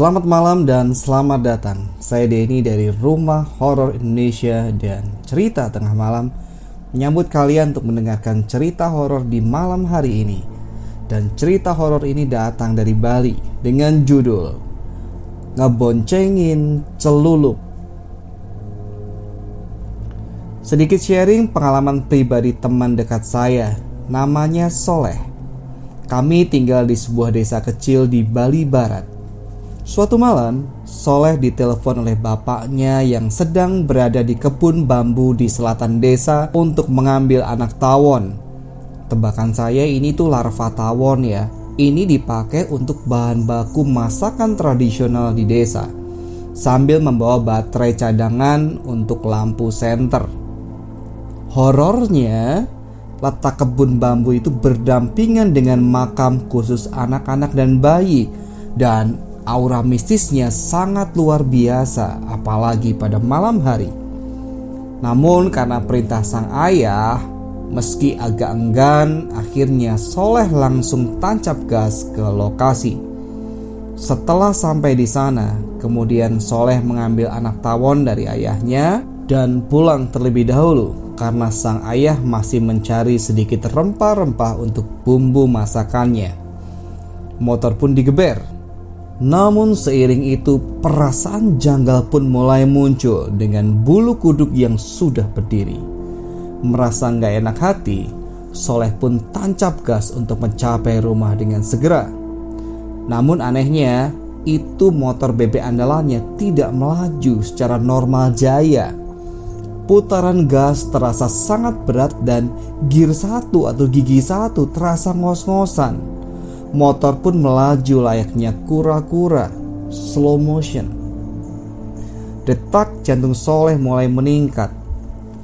Selamat malam dan selamat datang. Saya Denny dari Rumah Horor Indonesia dan Cerita Tengah Malam menyambut kalian untuk mendengarkan cerita horor di malam hari ini. Dan cerita horor ini datang dari Bali dengan judul Ngeboncengin Celulup. Sedikit sharing pengalaman pribadi teman dekat saya, namanya Soleh. Kami tinggal di sebuah desa kecil di Bali Barat. Suatu malam, Soleh ditelepon oleh bapaknya yang sedang berada di kebun bambu di selatan desa untuk mengambil anak tawon. Tebakan saya ini tuh larva tawon ya. Ini dipakai untuk bahan baku masakan tradisional di desa. Sambil membawa baterai cadangan untuk lampu senter. Horornya, letak kebun bambu itu berdampingan dengan makam khusus anak-anak dan bayi dan aura mistisnya sangat luar biasa, apalagi pada malam hari. Namun, karena perintah sang ayah, meski agak enggan, akhirnya Soleh langsung tancap gas ke lokasi. Setelah sampai di sana, kemudian Soleh mengambil anak tawon dari ayahnya dan pulang terlebih dahulu karena sang ayah masih mencari sedikit rempah-rempah untuk bumbu masakannya. Motor pun digeber namun seiring itu perasaan janggal pun mulai muncul dengan bulu kuduk yang sudah berdiri. Merasa nggak enak hati, Soleh pun tancap gas untuk mencapai rumah dengan segera. Namun anehnya, itu motor bebek andalannya tidak melaju secara normal jaya. Putaran gas terasa sangat berat dan gear satu atau gigi satu terasa ngos-ngosan Motor pun melaju layaknya kura-kura, slow motion. Detak jantung Soleh mulai meningkat.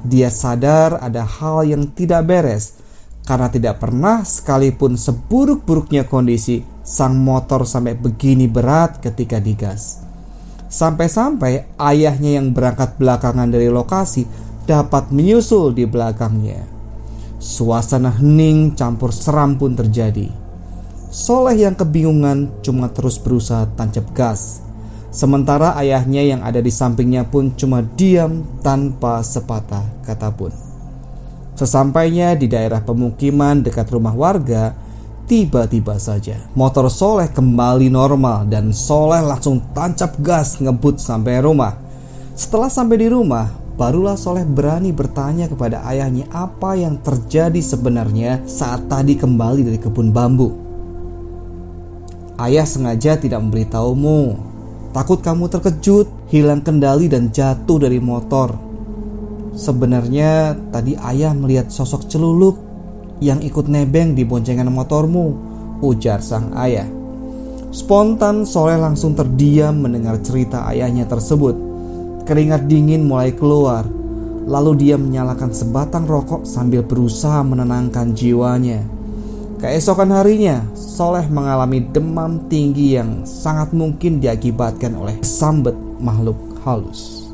Dia sadar ada hal yang tidak beres karena tidak pernah sekalipun seburuk-buruknya kondisi sang motor sampai begini berat ketika digas. Sampai-sampai ayahnya yang berangkat belakangan dari lokasi dapat menyusul di belakangnya. Suasana hening campur seram pun terjadi. Soleh yang kebingungan cuma terus berusaha tancap gas. Sementara ayahnya yang ada di sampingnya pun cuma diam tanpa sepatah kata pun. Sesampainya di daerah pemukiman dekat rumah warga, tiba-tiba saja motor Soleh kembali normal dan Soleh langsung tancap gas ngebut sampai rumah. Setelah sampai di rumah, barulah Soleh berani bertanya kepada ayahnya apa yang terjadi sebenarnya saat tadi kembali dari kebun bambu. Ayah sengaja tidak memberitahumu. Takut kamu terkejut, hilang kendali dan jatuh dari motor. Sebenarnya tadi ayah melihat sosok celuluk yang ikut nebeng di boncengan motormu, ujar sang ayah. Spontan Soleh langsung terdiam mendengar cerita ayahnya tersebut. Keringat dingin mulai keluar. Lalu dia menyalakan sebatang rokok sambil berusaha menenangkan jiwanya. Keesokan harinya, Soleh mengalami demam tinggi yang sangat mungkin diakibatkan oleh sambet makhluk halus.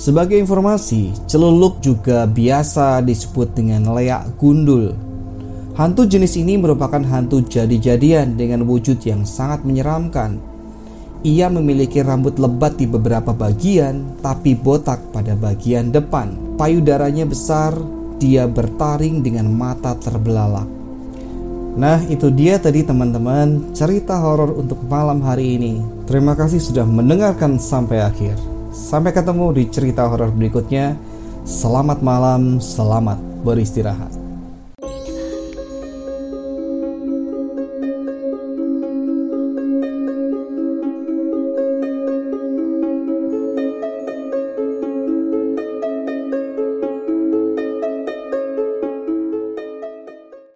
Sebagai informasi, celuluk juga biasa disebut dengan leak gundul. Hantu jenis ini merupakan hantu jadi-jadian dengan wujud yang sangat menyeramkan. Ia memiliki rambut lebat di beberapa bagian, tapi botak pada bagian depan. Payudaranya besar, dia bertaring dengan mata terbelalak. Nah, itu dia tadi teman-teman cerita horor untuk malam hari ini. Terima kasih sudah mendengarkan sampai akhir. Sampai ketemu di cerita horor berikutnya. Selamat malam, selamat beristirahat.